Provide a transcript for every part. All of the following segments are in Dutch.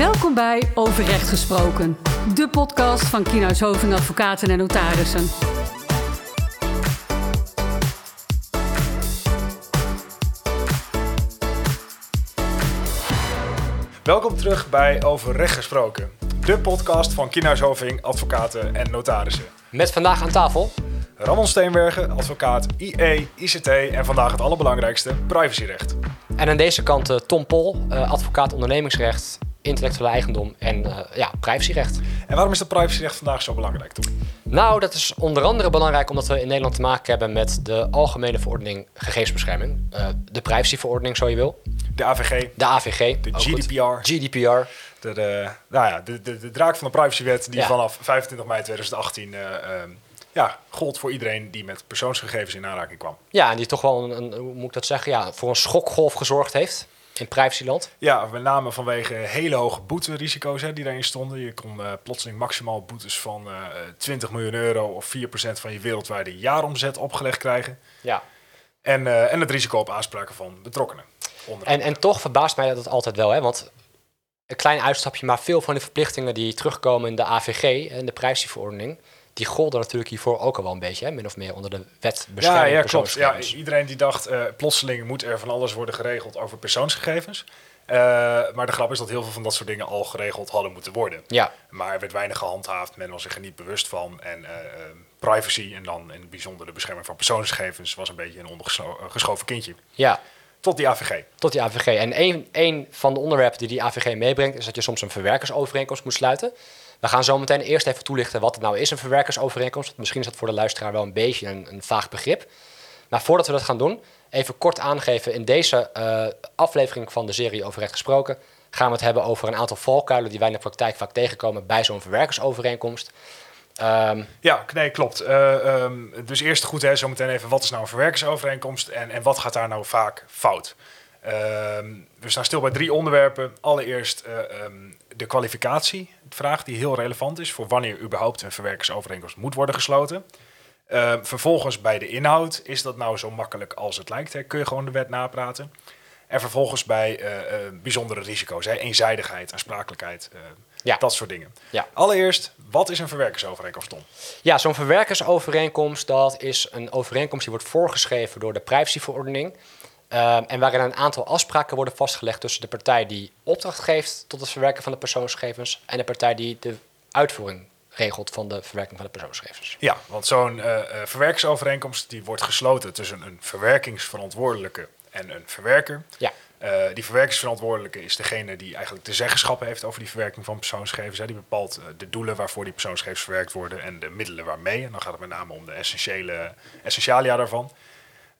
Welkom bij Over Recht Gesproken, de podcast van Kienhuis Hoving Advocaten en Notarissen. Welkom terug bij Over Recht Gesproken, de podcast van Kienhuis Hoving Advocaten en Notarissen. Met vandaag aan tafel Ramon Steenbergen, advocaat IE, ICT en vandaag het allerbelangrijkste, privacyrecht. En aan deze kant uh, Tom Pol, uh, advocaat ondernemingsrecht, intellectuele eigendom en uh, ja, privacyrecht. En waarom is dat privacyrecht vandaag zo belangrijk, Tom? Nou, dat is onder andere belangrijk omdat we in Nederland te maken hebben met de Algemene Verordening Gegevensbescherming. de privacyverordening, zo je wil. De AVG. De AVG. De GDPR. GDPR. De, de, nou ja, de, de, de draak van de privacywet die ja. vanaf 25 mei 2018 ja, gold voor iedereen die met persoonsgegevens in aanraking kwam. Ja, en die toch wel, een, een, hoe moet ik dat zeggen, ja, voor een schokgolf gezorgd heeft in privacyland. Ja, met name vanwege hele hoge boeterisico's hè, die daarin stonden. Je kon uh, plotseling maximaal boetes van uh, 20 miljoen euro of 4% van je wereldwijde jaaromzet opgelegd krijgen. Ja. En, uh, en het risico op aanspraken van betrokkenen. En, en toch verbaast mij dat altijd wel, hè? want een klein uitstapje, maar veel van de verplichtingen die terugkomen in de AVG en de privacyverordening die golden natuurlijk hiervoor ook al wel een beetje, hè, min of meer onder de wet bescherming ja, ja, klopt. Ja, iedereen die dacht, uh, plotseling moet er van alles worden geregeld over persoonsgegevens. Uh, maar de grap is dat heel veel van dat soort dingen al geregeld hadden moeten worden. Ja. Maar er werd weinig gehandhaafd, men was zich er niet bewust van. En uh, privacy en dan in het bijzonder de bescherming van persoonsgegevens was een beetje een ondergeschoven kindje. Ja. Tot die AVG. Tot die AVG. En een, een van de onderwerpen die die AVG meebrengt, is dat je soms een verwerkersovereenkomst moet sluiten. We gaan zo meteen eerst even toelichten wat het nou is, een verwerkersovereenkomst. Misschien is dat voor de luisteraar wel een beetje een, vaag begrip. Maar voordat we dat gaan doen, even kort aangeven. In deze uh, aflevering van de serie over gesproken gaan we het hebben over een aantal valkuilen die wij in de praktijk vaak tegenkomen bij zo'n verwerkersovereenkomst. Um, ja, nee, klopt. Uh, um, dus eerst goed, hè, zometeen even wat is nou een verwerkersovereenkomst en, en wat gaat daar nou vaak fout? Uh, we staan stil bij drie onderwerpen. Allereerst um, de kwalificatie, vraag die heel relevant is voor wanneer überhaupt een verwerkersovereenkomst moet worden gesloten. Uh, vervolgens bij de inhoud, is dat nou zo makkelijk als het lijkt? Hè? Kun je gewoon de wet napraten? En vervolgens bij uh, uh, bijzondere risico's, hè? eenzijdigheid, aansprakelijkheid, ja. dat soort dingen. Ja. Allereerst, wat is een verwerkersovereenkomst, Tom? Ja, zo'n verwerkersovereenkomst, dat is een overeenkomst die wordt voorgeschreven door de privacyverordening. Um, en waarin een aantal afspraken worden vastgelegd tussen de partij die opdracht geeft tot het verwerken van de persoonsgegevens en de partij die de uitvoering regelt van de verwerking van de persoonsgegevens. Ja, want zo'n uh, verwerkingsovereenkomst die wordt gesloten tussen een verwerkingsverantwoordelijke en een verwerker. Ja. Uh, die verwerkingsverantwoordelijke is degene die eigenlijk de zeggenschap heeft over die verwerking van persoonsgegevens. Hè. Die bepaalt uh, de doelen waarvoor die persoonsgegevens verwerkt worden en de middelen waarmee. En dan gaat het met name om de essentiële essentialia daarvan.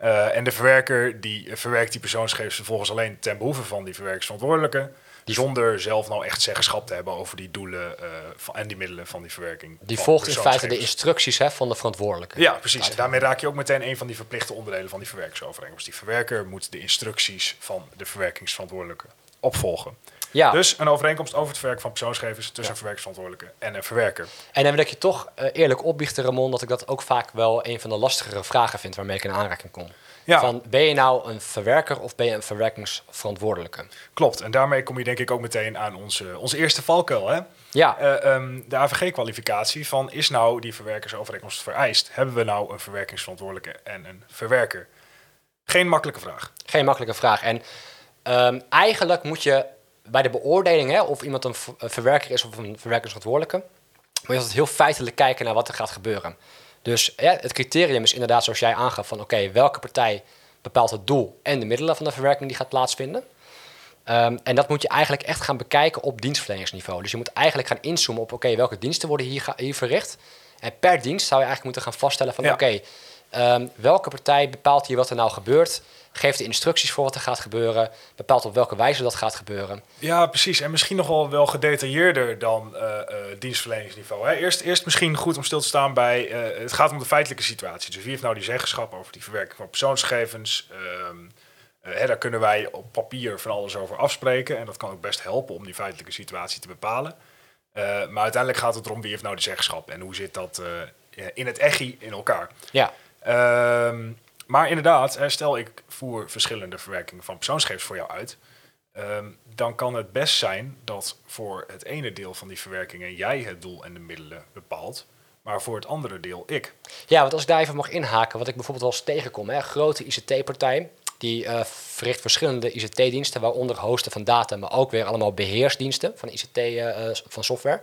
Uh, en de verwerker die verwerkt die persoonsgegevens vervolgens alleen ten behoeve van die verwerkingsverantwoordelijke. Die zonder zelf nou echt zeggenschap te hebben over die doelen uh, van, en die middelen van die verwerking. Die volgt in feite de instructies hè, van de verantwoordelijke. Ja, precies. En daarmee raak je ook meteen een van die verplichte onderdelen van die verwerkingsovereenkomst. Die verwerker moet de instructies van de verwerkingsverantwoordelijke opvolgen. Ja. Dus een overeenkomst over het verwerken van persoonsgegevens tussen ja. een verwerkingsverantwoordelijke en een verwerker. En dan wil ik je toch uh, eerlijk opbiechten, Ramon, dat ik dat ook vaak wel een van de lastigere vragen vind waarmee ik in aanraking kom. Ja. Van, ben je nou een verwerker of ben je een verwerkingsverantwoordelijke? Klopt, en daarmee kom je denk ik ook meteen aan onze, onze eerste valkuil. Hè? Ja. Uh, um, de AVG-kwalificatie van is nou die verwerkersovereenkomst vereist? Hebben we nou een verwerkingsverantwoordelijke en een verwerker? Geen makkelijke vraag. Geen makkelijke vraag. En um, eigenlijk moet je bij de beoordeling hè, of iemand een verwerker is of een verwerkingsverantwoordelijke, moet je altijd heel feitelijk kijken naar wat er gaat gebeuren. Dus ja, het criterium is inderdaad zoals jij aangaf van oké, okay, welke partij bepaalt het doel en de middelen van de verwerking die gaat plaatsvinden. Um, en dat moet je eigenlijk echt gaan bekijken op dienstverleningsniveau. Dus je moet eigenlijk gaan inzoomen op oké, okay, welke diensten worden hier, hier verricht. En per dienst zou je eigenlijk moeten gaan vaststellen van ja. oké, okay, um, welke partij bepaalt hier wat er nou gebeurt geeft de instructies voor wat er gaat gebeuren, bepaalt op welke wijze dat gaat gebeuren. Ja, precies. En misschien nog wel, wel gedetailleerder dan uh, uh, dienstverleningsniveau. Hè. Eerst, eerst misschien goed om stil te staan bij, uh, het gaat om de feitelijke situatie. Dus wie heeft nou die zeggenschap over die verwerking van persoonsgegevens? Hè, daar kunnen wij op papier van alles over afspreken. En dat kan ook best helpen om die feitelijke situatie te bepalen. maar uiteindelijk gaat het erom wie heeft nou die zeggenschap en hoe zit dat in het echi in elkaar. Ja. Ehm, maar inderdaad, stel ik voer verschillende verwerkingen van persoonsgegevens voor jou uit. ehm, dan kan het best zijn dat voor het ene deel van die verwerkingen jij het doel en de middelen bepaalt, maar voor het andere deel ik. Ja, want als ik daar even mag inhaken, wat ik bijvoorbeeld wel eens tegenkom, hè, grote ICT-partij, die eh, verricht verschillende ICT-diensten, waaronder hosten van data, maar ook weer allemaal beheersdiensten van ICT, eh, eh, van software.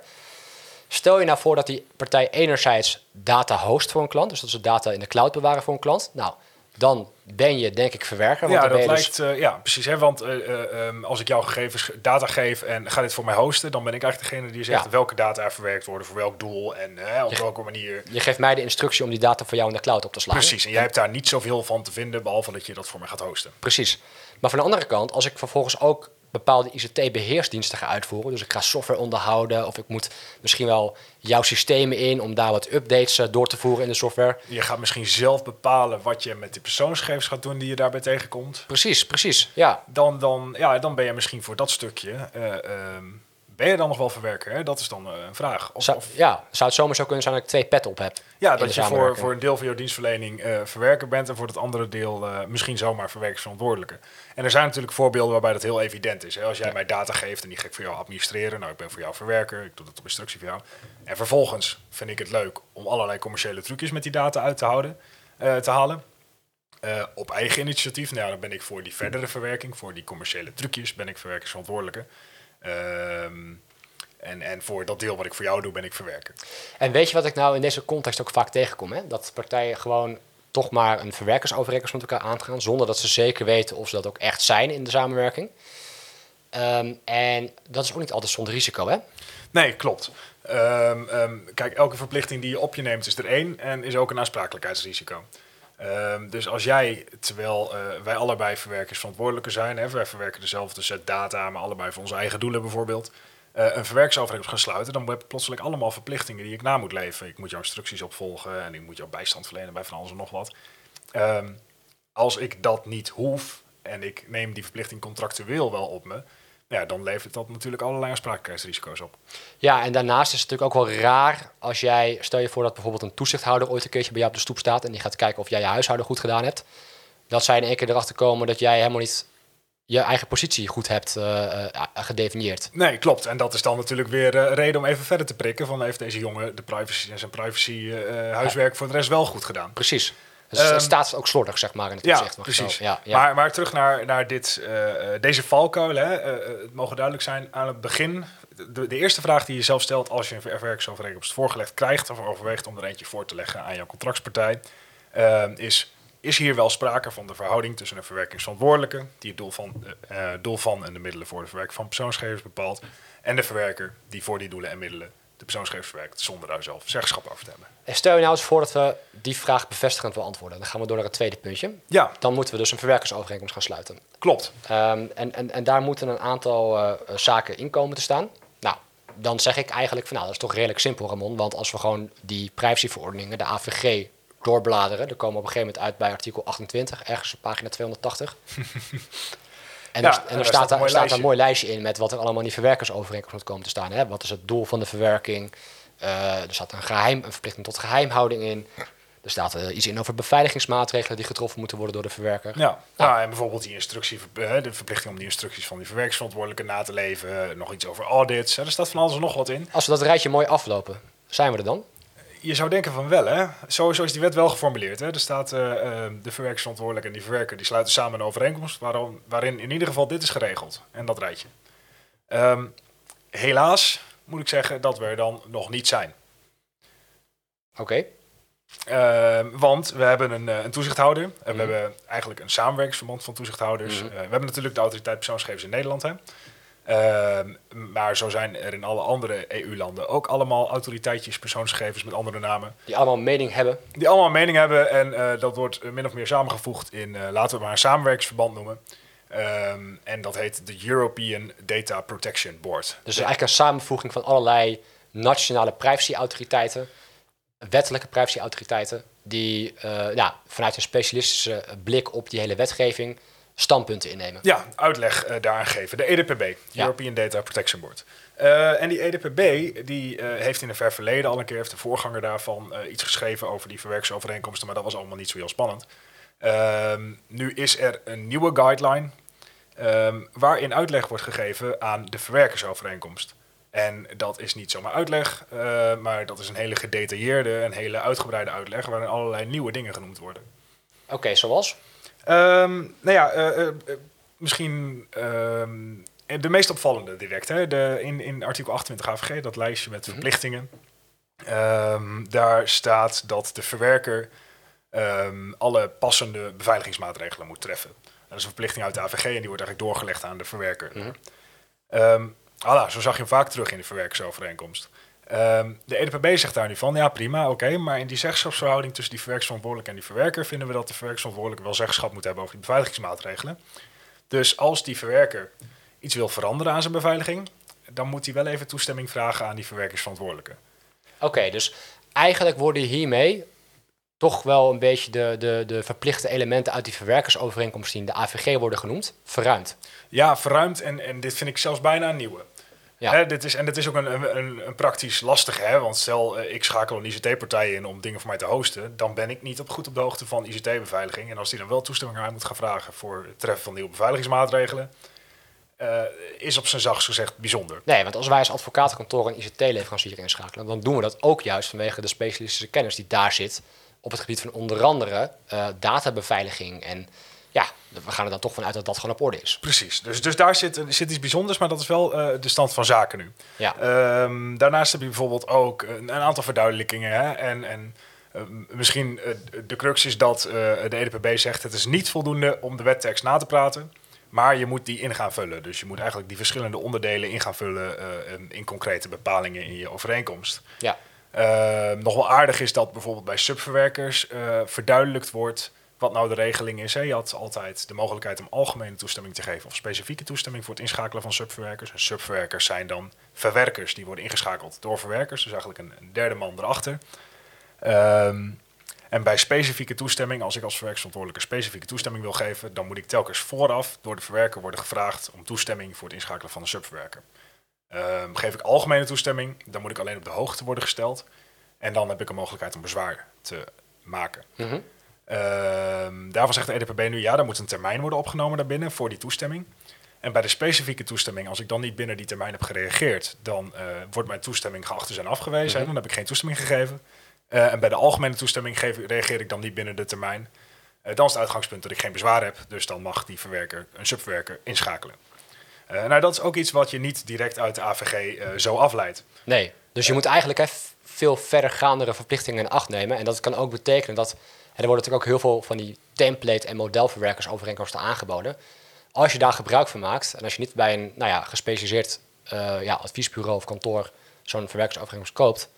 Stel je nou voor dat die partij enerzijds data host voor een klant, dus dat ze data in de cloud bewaren voor een klant. Nou, dan ben je denk ik verwerker. Want Ja, dat dus- lijkt, eh, ja, precies. Hè? Want ehm, als ik jouw gegevens data geef en ga dit voor mij hosten, dan ben ik eigenlijk degene die zegt Ja. welke data er verwerkt worden, voor welk doel en op Je- welke manier. je geeft mij de instructie om die data voor jou in de cloud op te slaan. Precies. En jij hebt daar niet zoveel van te vinden, behalve dat je dat voor mij gaat hosten. Precies. Maar van de andere kant, als ik vervolgens ook bepaalde ICT-beheersdiensten ga uitvoeren, dus ik ga software onderhouden of ik moet misschien wel jouw systemen in om daar wat updates eh, door te voeren in de software. Je gaat misschien zelf bepalen wat je met die persoonsgegevens gaat doen die je daarbij tegenkomt. Precies, precies. Ja, Dan, dan, ja, dan ben je misschien voor dat stukje. eh, ehm, ben je dan nog wel verwerker? Hè? Dat is dan eh, een vraag. Of, zou, ja, zou het zomaar zo kunnen zijn dat ik twee petten op heb? ja, dat je voor, voor een deel van jouw dienstverlening eh, verwerker bent en voor het andere deel eh, misschien zomaar verwerkingsverantwoordelijke. En er zijn natuurlijk voorbeelden waarbij dat heel evident is. Hè? Als jij mij data geeft en die ga ik voor jou administreren, nou ik ben voor jou verwerker, ik doe dat op instructie voor jou. En vervolgens vind ik het leuk om allerlei commerciële trucjes met die data uit te, houden, te halen. Op eigen initiatief, nou, ja, dan ben ik voor die verdere verwerking, voor die commerciële trucjes, ben ik verwerkingsverantwoordelijke. Ehm, en, en voor dat deel wat ik voor jou doe, ben ik verwerker. En weet je wat ik nou in deze context ook vaak tegenkom? Hè? Dat partijen gewoon toch maar een verwerkersovereenkomst met elkaar aangaan, zonder dat ze zeker weten of ze dat ook echt zijn in de samenwerking. Ehm, en dat is ook niet altijd zonder risico, hè? Nee, klopt. Ehm, kijk, elke verplichting die je op je neemt is er één en is ook een aansprakelijkheidsrisico. Ehm, dus als jij, terwijl eh, wij allebei verwerkers verantwoordelijker zijn, hè, wij verwerken dezelfde set data, maar allebei voor onze eigen doelen bijvoorbeeld, eh, een verwerkingsovereenkomst gaan sluiten, dan heb ik plotseling allemaal verplichtingen die ik na moet leven. Ik moet jouw instructies opvolgen en ik moet jouw bijstand verlenen bij van alles en nog wat. Ehm, als ik dat niet hoef en ik neem die verplichting contractueel wel op me, ja, dan levert dat natuurlijk allerlei aansprakelijkheidsrisico's op. Ja, en daarnaast is het natuurlijk ook wel raar als jij, stel je voor dat bijvoorbeeld een toezichthouder ooit een keertje bij jou op de stoep staat en die gaat kijken of jij je huishouden goed gedaan hebt. Dat zij in één keer erachter komen dat jij helemaal niet je eigen positie goed hebt eh, eh, gedefinieerd. Nee, klopt. En dat is dan natuurlijk weer eh, reden om even verder te prikken. Van heeft deze jongen de privacy en zijn privacy huiswerk voor de rest wel goed gedaan? Precies. Dus Ehm, het staat ook slordig, zeg maar, in het Ja, opzicht. precies. Ja, ja. Maar, maar terug naar, naar dit, eh, eh, deze valkuil. Hè. Eh, eh, het mogen duidelijk zijn aan het begin. De, de eerste vraag die je zelf stelt als je een verwerkingsovereenkomst voorgelegd krijgt... of overweegt om er eentje voor te leggen aan jouw contractspartij... eh, is, is hier wel sprake van de verhouding tussen een verwerkingsverantwoordelijke... die het doel van, eh, eh, doel van en de middelen voor de verwerking van persoonsgegevens bepaalt... en de verwerker die voor die doelen en middelen de persoonsgegevens verwerkt... zonder daar zelf zeggenschap over te hebben. En stel je nou eens voor dat we die vraag bevestigend beantwoorden. Dan gaan we door naar het tweede puntje. Ja, Dan moeten we dus een verwerkersovereenkomst gaan sluiten. klopt. Ehm, en, en, en daar moeten een aantal eh, zaken in komen te staan. Nou, dan zeg ik eigenlijk van nou, dat is toch redelijk simpel, Ramon. Want als we gewoon die privacyverordeningen, de AVG, doorbladeren, dan komen we op een gegeven moment uit bij artikel 28, ergens op pagina 280. En, Ja, er, en er staat een daar, mooi staat lijstje. een mooi lijstje in met wat er allemaal in die verwerkersovereenkomst moet komen te staan. Hè? Wat is het doel van de verwerking? Eh, er staat een, geheim, een verplichting tot geheimhouding in. Er staat eh, iets in over beveiligingsmaatregelen die getroffen moeten worden door de verwerker. Ja, nou, en bijvoorbeeld die instructie, eh, de verplichting om die instructies van die verwerkingsverantwoordelijke na te leven. Nog iets over audits. Er staat van alles en nog wat in. Als we dat rijtje mooi aflopen, zijn we er dan? Je zou denken van wel, hè? Sowieso is die wet wel geformuleerd. Hè? Er staat eh, de verwerkingsverantwoordelijke en die verwerker die sluiten samen een overeenkomst waarom, waarin in ieder geval dit is geregeld. En dat rijtje. Ehm, helaas moet ik zeggen dat we er dan nog niet zijn. Oké. Ehm, want we hebben een, eh, een toezichthouder. En we Mhm. hebben eigenlijk een samenwerkingsverband van toezichthouders. Mhm. We hebben natuurlijk de autoriteit persoonsgegevens in Nederland. Hè? Ehm, maar zo zijn er in alle andere EU-landen ook allemaal autoriteitjes persoonsgegevens met andere namen. Die allemaal mening hebben. Die allemaal mening hebben. En eh, dat wordt min of meer samengevoegd in, eh, laten we het maar een samenwerkingsverband noemen. Ehm, en dat heet de European Data Protection Board. Dus het is eigenlijk een samenvoeging van allerlei nationale privacyautoriteiten, wettelijke privacyautoriteiten, die eh, ja, vanuit een specialistische blik op die hele wetgeving standpunten innemen. Ja, uitleg eh, daaraan geven. De EDPB, Ja. European Data Protection Board. Eh, en die EDPB die, eh, heeft in een ver verleden al een keer, heeft de voorganger daarvan, iets geschreven over die verwerkingsovereenkomsten, maar dat was allemaal niet zo heel spannend. Ehm, nu is er een nieuwe guideline ehm, waarin uitleg wordt gegeven aan de verwerkersovereenkomst. En dat is niet zomaar uitleg, maar dat is een hele gedetailleerde, een hele uitgebreide uitleg waarin allerlei nieuwe dingen genoemd worden. Oké, zoals? Ehm, nou ja, eh, eh, eh, misschien ehm, de meest opvallende direct. Hè? De, in, in artikel 28 AVG, dat lijstje met Mhm. verplichtingen. Ehm, daar staat dat de verwerker alle passende beveiligingsmaatregelen moet treffen. Dat is een verplichting uit de AVG en die wordt eigenlijk doorgelegd aan de verwerker. Voilà, zo zag je hem vaak terug in de verwerkersovereenkomst. Ehm, de EDPB zegt daar nu van, ja prima, oké, maar in die zeggenschapsverhouding tussen die verwerkersverantwoordelijke en die verwerker vinden we dat de verwerkersverantwoordelijke wel zeggenschap moet hebben over die beveiligingsmaatregelen. Dus als die verwerker iets wil veranderen aan zijn beveiliging, dan moet hij wel even toestemming vragen aan die verwerkersverantwoordelijke. Oké, dus eigenlijk worden hiermee toch wel een beetje de, de, de verplichte elementen uit die verwerkersovereenkomst die in de AVG worden genoemd, verruimd. Ja, verruimd en, en dit vind ik zelfs bijna een nieuwe. Ja. Hè, dit is, en dit is ook een, een, een, praktisch lastige, hè? want stel eh, ik schakel een ICT-partij in om dingen voor mij te hosten, dan ben ik niet op goed op de hoogte van ICT-beveiliging. En als die dan wel toestemming aan mij moet gaan vragen voor het treffen van nieuwe beveiligingsmaatregelen, eh, is op zijn zachtst gezegd bijzonder. Nee, want als wij als advocatenkantoor een ICT-leverancier inschakelen, dan doen we dat ook juist vanwege de specialistische kennis die daar zit op het gebied van onder andere eh, databeveiliging. En we gaan er dan toch vanuit dat dat gewoon op orde is. Precies, dus, dus daar zit, zit iets bijzonders, maar dat is wel eh, de stand van zaken nu. Ja, Ehm, daarnaast heb je bijvoorbeeld ook een, een aantal verduidelijkingen. Hè? En, en eh, misschien eh, de crux is dat eh, de EDPB zegt... het is niet voldoende om de wettekst na te praten... maar je moet die in gaan vullen. Dus je moet eigenlijk die verschillende onderdelen in gaan vullen... in- concrete bepalingen in je overeenkomst. ja. Ehm, nog wel aardig is dat bijvoorbeeld bij subverwerkers verduidelijkt wordt wat nou de regeling is. Hè. Je had altijd de mogelijkheid om algemene toestemming te geven of specifieke toestemming voor het inschakelen van subverwerkers. En subverwerkers zijn dan verwerkers die worden ingeschakeld door verwerkers, dus eigenlijk een, derde man erachter. Ehm, en bij specifieke toestemming, als ik als verwerkersverantwoordelijke specifieke toestemming wil geven, dan moet ik telkens vooraf door de verwerker worden gevraagd om toestemming voor het inschakelen van een subverwerker. Ehm, geef ik algemene toestemming, dan moet ik alleen op de hoogte worden gesteld. En dan heb ik een mogelijkheid om bezwaar te maken. Ehm, daarvan zegt de EDPB nu, ja, er moet een termijn worden opgenomen daarbinnen voor die toestemming. En bij de specifieke toestemming, als ik dan niet binnen die termijn heb gereageerd, dan eh, wordt mijn toestemming geacht te zijn afgewezen. Hè, Dan heb ik geen toestemming gegeven. Eh, en bij de algemene toestemming geef, reageer ik dan niet binnen de termijn. Eh, dan is het uitgangspunt dat ik geen bezwaar heb. Dus dan mag die verwerker, een subverwerker, inschakelen. Nou, dat is ook iets wat je niet direct uit de AVG zo afleidt. Nee, dus je moet eigenlijk hè, veel verdergaandere verplichtingen in acht nemen. En dat kan ook betekenen dat... En er worden natuurlijk ook heel veel van die template- en modelverwerkersovereenkomsten aangeboden. Als je daar gebruik van maakt... en als je niet bij een nou ja, gespecialiseerd eh, ja, adviesbureau of kantoor... zo'n verwerkersovereenkomst koopt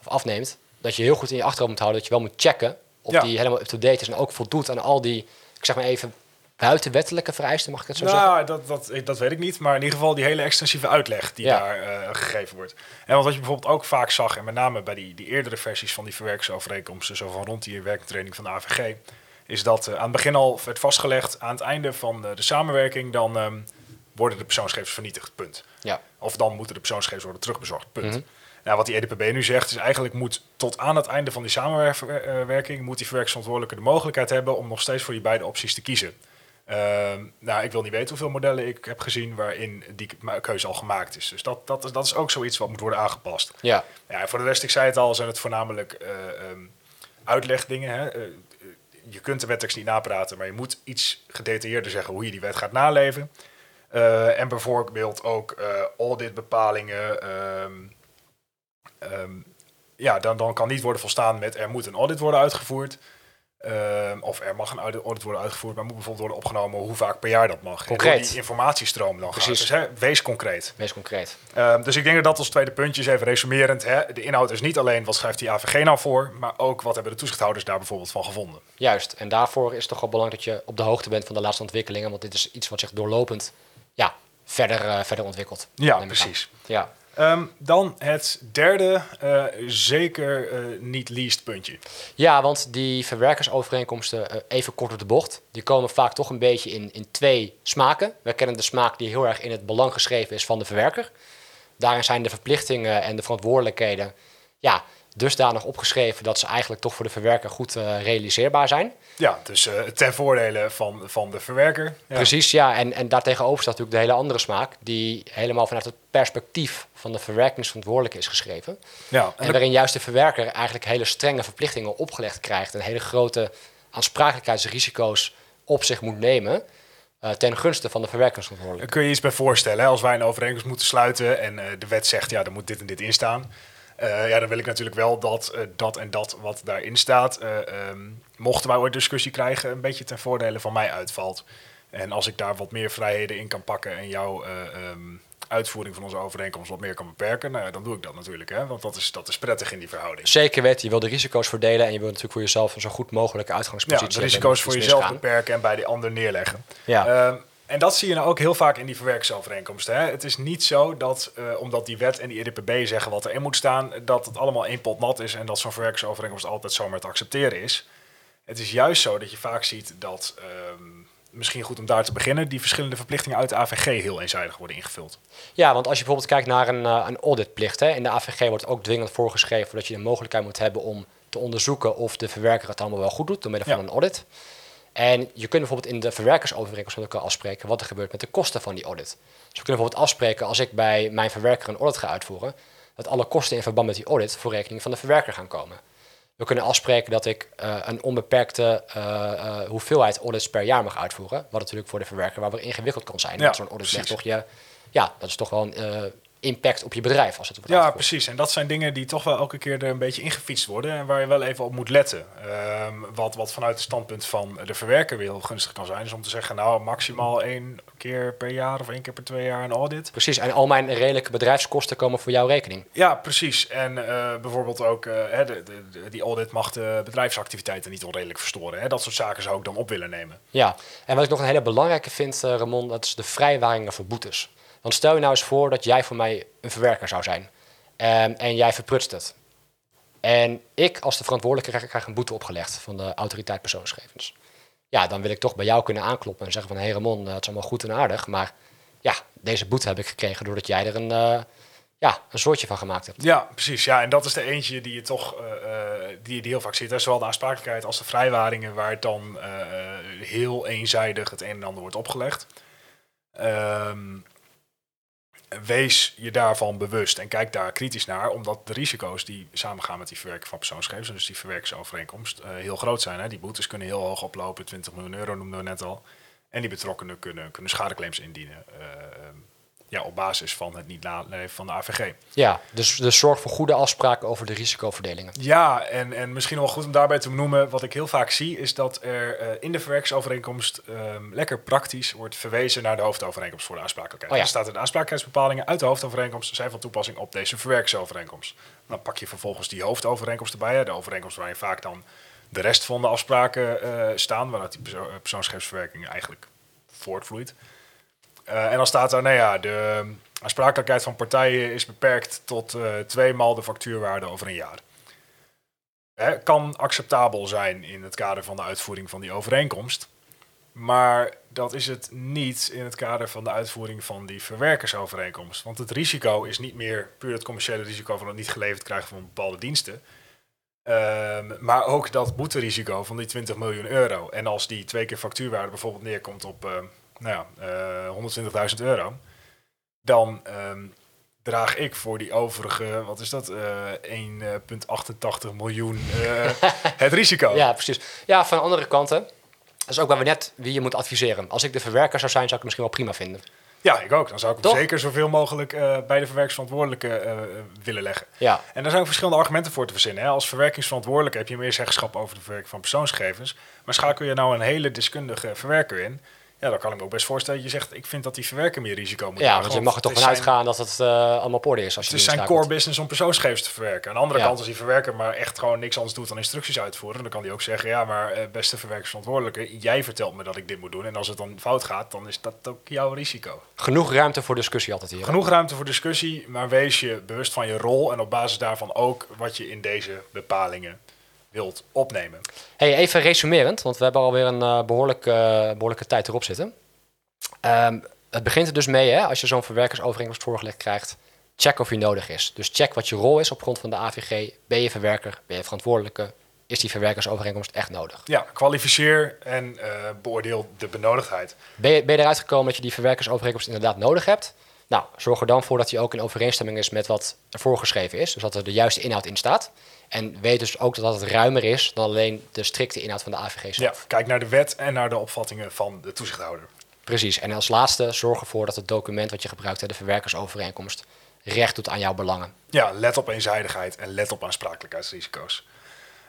of afneemt... dat je heel goed in je achterhoofd moet houden... dat je wel moet checken of Ja. die helemaal up-to-date is... en ook voldoet aan al die, ik zeg maar even... buitenwettelijke vereisten, mag ik het zo zeggen? Nou, dat, dat, dat weet ik niet. Maar in ieder geval die hele extensieve uitleg die Ja. daar eh, gegeven wordt. En want wat je bijvoorbeeld ook vaak zag, en met name bij die, die eerdere versies van die verwerkingsovereenkomsten, zo van rond die werktraining van de AVG, is dat eh, aan het begin al werd vastgelegd, aan het einde van eh, de samenwerking, dan ehm, worden de persoonsgegevens vernietigd, punt. Ja. Of dan moeten de persoonsgegevens worden terugbezorgd, punt. Mhm. Nou, wat die EDPB nu zegt, is eigenlijk moet tot aan het einde van die samenwerking, moet die verwerkingsverantwoordelijke de mogelijkheid hebben om nog steeds voor die beide opties te kiezen. Ehm, nou, ik wil niet weten hoeveel modellen ik heb gezien waarin die ke- keuze al gemaakt is. Dus dat, dat, is- dat is ook zoiets wat moet worden aangepast. Ja, Ja, voor de rest, ik zei het al, zijn het voornamelijk eh, ehm, uitlegdingen. Hè? Eh, eh, je kunt de wettekst niet napraten, maar je moet iets gedetailleerder zeggen hoe je die wet gaat naleven. En bijvoorbeeld ook eh, auditbepalingen. ehm, ja, dan, dan kan niet worden volstaan met er moet een audit worden uitgevoerd. Ehm, of er mag een audit worden uitgevoerd, maar moet bijvoorbeeld worden opgenomen hoe vaak per jaar dat mag. Concreet. die informatiestroom dan Precies. gaat. Dus hè, wees concreet. meest concreet. Ehm, dus ik denk dat dat als tweede puntje is, even resumerend. Hè, de inhoud is niet alleen wat schrijft die AVG nou voor, maar ook wat hebben de toezichthouders daar bijvoorbeeld van gevonden. Juist, en daarvoor is het toch wel belangrijk dat je op de hoogte bent van de laatste ontwikkelingen, want dit is iets wat zich doorlopend ja, verder, eh, verder ontwikkelt. Ja, precies. aan. Ja. Ehm, dan het derde, eh, zeker eh, niet least puntje. ja, want die verwerkersovereenkomsten, eh, even kort op de bocht, die komen vaak toch een beetje in, in twee smaken. We kennen de smaak die heel erg in het belang geschreven is van de verwerker. Daarin zijn de verplichtingen en de verantwoordelijkheden ja, dusdanig opgeschreven dat ze eigenlijk toch voor de verwerker goed eh, realiseerbaar zijn. Ja, dus uh, ten voordele van, van de verwerker. Ja. Precies, ja. En, en daartegenover staat natuurlijk de hele andere smaak, die helemaal vanuit het perspectief van de verwerkingsverantwoordelijke is geschreven. Ja, en, en waarin juist de verwerker eigenlijk hele strenge verplichtingen opgelegd krijgt en hele grote aansprakelijkheidsrisico's op zich moet nemen. Uh, ten gunste van de verwerkingsverantwoordelijke. Kun je iets bij voorstellen, als wij een overeenkomst moeten sluiten en uh, de wet zegt, ja, er moet dit en dit in staan. Uh, ja, dan wil ik natuurlijk wel dat dat en dat wat daarin staat, um, mochten wij ooit discussie krijgen, een beetje ten voordele van mij uitvalt. En als ik daar wat meer vrijheden in kan pakken en jouw um, uitvoering van onze overeenkomst wat meer kan beperken, nou, dan doe ik dat natuurlijk. Hè? Want dat is, dat is prettig in die verhouding. Zeker weten, je wil de risico's verdelen en je wil natuurlijk voor jezelf een zo goed mogelijke uitgangspositie Ja, de risico's voor jezelf beperken en bij die ander neerleggen. Ja. En dat zie je nou ook heel vaak in die verwerkingsovereenkomsten. Hè? Het is niet zo dat, uh, omdat die wet en die EDPB zeggen wat erin moet staan, dat het allemaal één pot nat is en dat zo'n verwerkingsovereenkomst altijd zomaar te accepteren is. Het is juist zo dat je vaak ziet dat um, misschien goed om daar te beginnen, die verschillende verplichtingen uit de AVG heel eenzijdig worden ingevuld. Ja, want als je bijvoorbeeld kijkt naar een, uh, een auditplicht, hè, in de AVG wordt ook dwingend voorgeschreven dat je de mogelijkheid moet hebben om te onderzoeken of de verwerker het allemaal wel goed doet door middel van een audit. En je kunt bijvoorbeeld in de verwerkersovereenkomst met elkaar afspreken wat er gebeurt met de kosten van die audit. Dus we kunnen bijvoorbeeld afspreken als ik bij mijn verwerker een audit ga uitvoeren, dat alle kosten in verband met die audit voor rekening van de verwerker gaan komen. We kunnen afspreken dat ik uh, een onbeperkte uh, uh, hoeveelheid audits per jaar mag uitvoeren. Wat natuurlijk voor de verwerker waar weer ingewikkeld kan zijn. Ja, zo'n audit legt toch je, ja, dat is toch wel een impact op je bedrijf als het wordt Ja, precies. En dat zijn dingen die toch wel elke keer er een beetje ingefietst worden en waar je wel even op moet letten. Um, wat, wat vanuit het standpunt van de verwerker weer heel gunstig kan zijn, is om te zeggen, nou, maximaal één keer per jaar of één keer per twee jaar een audit. Precies. En al mijn redelijke bedrijfskosten komen voor jouw rekening. Ja, precies. En uh, bijvoorbeeld ook, uh, de, de, de, die audit mag de bedrijfsactiviteiten niet onredelijk verstoren. Hè? Dat soort zaken zou ik dan op willen nemen. Ja, en wat ik nog een hele belangrijke vind, uh, Ramon, dat is de vrijwaringen voor boetes. Want stel je nou eens voor dat jij voor mij een verwerker zou zijn. Um, en jij verprutst het. En ik als de verantwoordelijke krijg, een boete opgelegd van de autoriteit persoonsgegevens. Ja, dan wil ik toch bij jou kunnen aankloppen en zeggen van... hé hey Ramon, dat is allemaal goed en aardig, maar ja, deze boete heb ik gekregen doordat jij er een, uh, ja, een soortje van gemaakt hebt. Ja, precies. Ja, en dat is de eentje die je toch uh, die, die heel vaak ziet. Zowel de aansprakelijkheid als de vrijwaringen, waar het dan heel eenzijdig het een en ander wordt opgelegd. Um, wees je daarvan bewust en kijk daar kritisch naar, omdat de risico's die samengaan met die verwerking van persoonsgegevens, dus die verwerkingsovereenkomst, uh, heel groot zijn. Hè? Die boetes kunnen heel hoog oplopen, 20 miljoen euro noemden we net al. En die betrokkenen kunnen, kunnen schadeclaims indienen. Uh, ja, op basis van het niet naleven van de AVG. Ja, dus, dus zorg voor goede afspraken over de risicoverdelingen. Ja, en, en misschien wel goed om daarbij te benoemen, wat ik heel vaak zie, is dat er uh, in de verwerkingsovereenkomst um, lekker praktisch wordt verwezen naar de hoofdovereenkomst voor de aansprakelijkheid. Oh ja. Er staat in de aansprakelijkheidsbepalingen uit de hoofdovereenkomst zijn van toepassing op deze verwerkingsovereenkomst. Dan pak je vervolgens die hoofdovereenkomst erbij, de overeenkomst waarin vaak dan de rest van de afspraken uh, staan, waaruit die perso persoonsgegevensverwerking eigenlijk voortvloeit. Uh, en dan staat er, nou ja, de aansprakelijkheid van partijen is beperkt tot uh, twee maal de factuurwaarde over een jaar. Hè, kan acceptabel zijn in het kader van de uitvoering van die overeenkomst. Maar dat is het niet in het kader van de uitvoering van die verwerkersovereenkomst. Want het risico is niet meer puur het commerciële risico van het niet geleverd krijgen van bepaalde diensten. Um, maar ook dat boeterisico van die 20 miljoen euro. En als die twee keer factuurwaarde bijvoorbeeld neerkomt op uh, nou ja, uh, 120.000 euro, dan um, draag ik voor die overige, wat is dat, uh, 1,88 miljoen uh, het risico. Ja, precies. Ja, van de andere kant, hè, dat is ook waar we net wie je moet adviseren. Als ik de verwerker zou zijn, zou ik het misschien wel prima vinden. Ja, ik ook. Dan zou ik hem zeker zoveel mogelijk uh, bij de verwerkingsverantwoordelijke uh, willen leggen. Ja. En daar zijn ook verschillende argumenten voor te verzinnen. Hè. Als verwerkingsverantwoordelijke heb je meer zeggenschap over de verwerking van persoonsgegevens. Maar schakel je nou een hele deskundige verwerker in, ja, dan kan ik me ook best voorstellen dat je zegt, ik vind dat die verwerker meer risico moet Ja, want je mag er toch van uitgaan dat het uh, allemaal op orde is. Als het is zijn core business om persoonsgegevens te verwerken. Aan de andere ja. kant, als die verwerker maar echt gewoon niks anders doet dan instructies uitvoeren, dan kan hij ook zeggen, ja, maar uh, beste verwerkersverantwoordelijke, jij vertelt me dat ik dit moet doen. En als het dan fout gaat, dan is dat ook jouw risico. Genoeg ruimte voor discussie altijd hier. Genoeg ruimte voor discussie, maar wees je bewust van je rol en op basis daarvan ook wat je in deze bepalingen wilt opnemen. Hey, even resumerend, want we hebben alweer een uh, behoorlijke, uh, behoorlijke tijd erop zitten. Um, het begint er dus mee, hè, als je zo'n verwerkersovereenkomst voorgelegd krijgt, check of die nodig is. Dus check wat je rol is op grond van de AVG. Ben je verwerker? Ben je verantwoordelijke? Is die verwerkersovereenkomst echt nodig? Ja, kwalificeer en uh, beoordeel de benodigdheid. Ben je, ben je eruit gekomen dat je die verwerkersovereenkomst inderdaad nodig hebt? Nou, zorg er dan voor dat die ook in overeenstemming is met wat er voorgeschreven is. Dus dat er de juiste inhoud in staat. En weet dus ook dat het ruimer is dan alleen de strikte inhoud van de AVG zelf. Ja, kijk naar de wet en naar de opvattingen van de toezichthouder. Precies. En als laatste, zorg ervoor dat het document wat je gebruikt, de verwerkersovereenkomst, recht doet aan jouw belangen. Ja, let op eenzijdigheid en let op aansprakelijkheidsrisico's.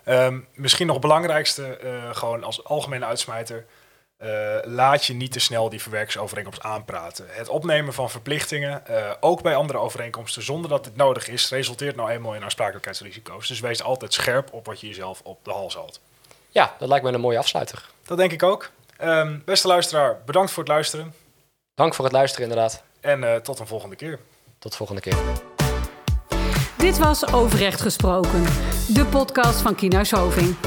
Um, misschien nog het belangrijkste, uh, gewoon als algemene uitsmijter. Uh, laat je niet te snel die verwerkersovereenkomst aanpraten. Het opnemen van verplichtingen, uh, ook bij andere overeenkomsten, zonder dat dit nodig is, resulteert nou eenmaal in aansprakelijkheidsrisico's. Dus wees altijd scherp op wat je jezelf op de hals haalt. Ja, dat lijkt me een mooie afsluiter. Dat denk ik ook. Um, beste luisteraar, bedankt voor het luisteren. Dank voor het luisteren, inderdaad. En uh, tot een volgende keer. Tot de volgende keer. Dit was Overrecht Gesproken, de podcast van Kienhuis Hoving.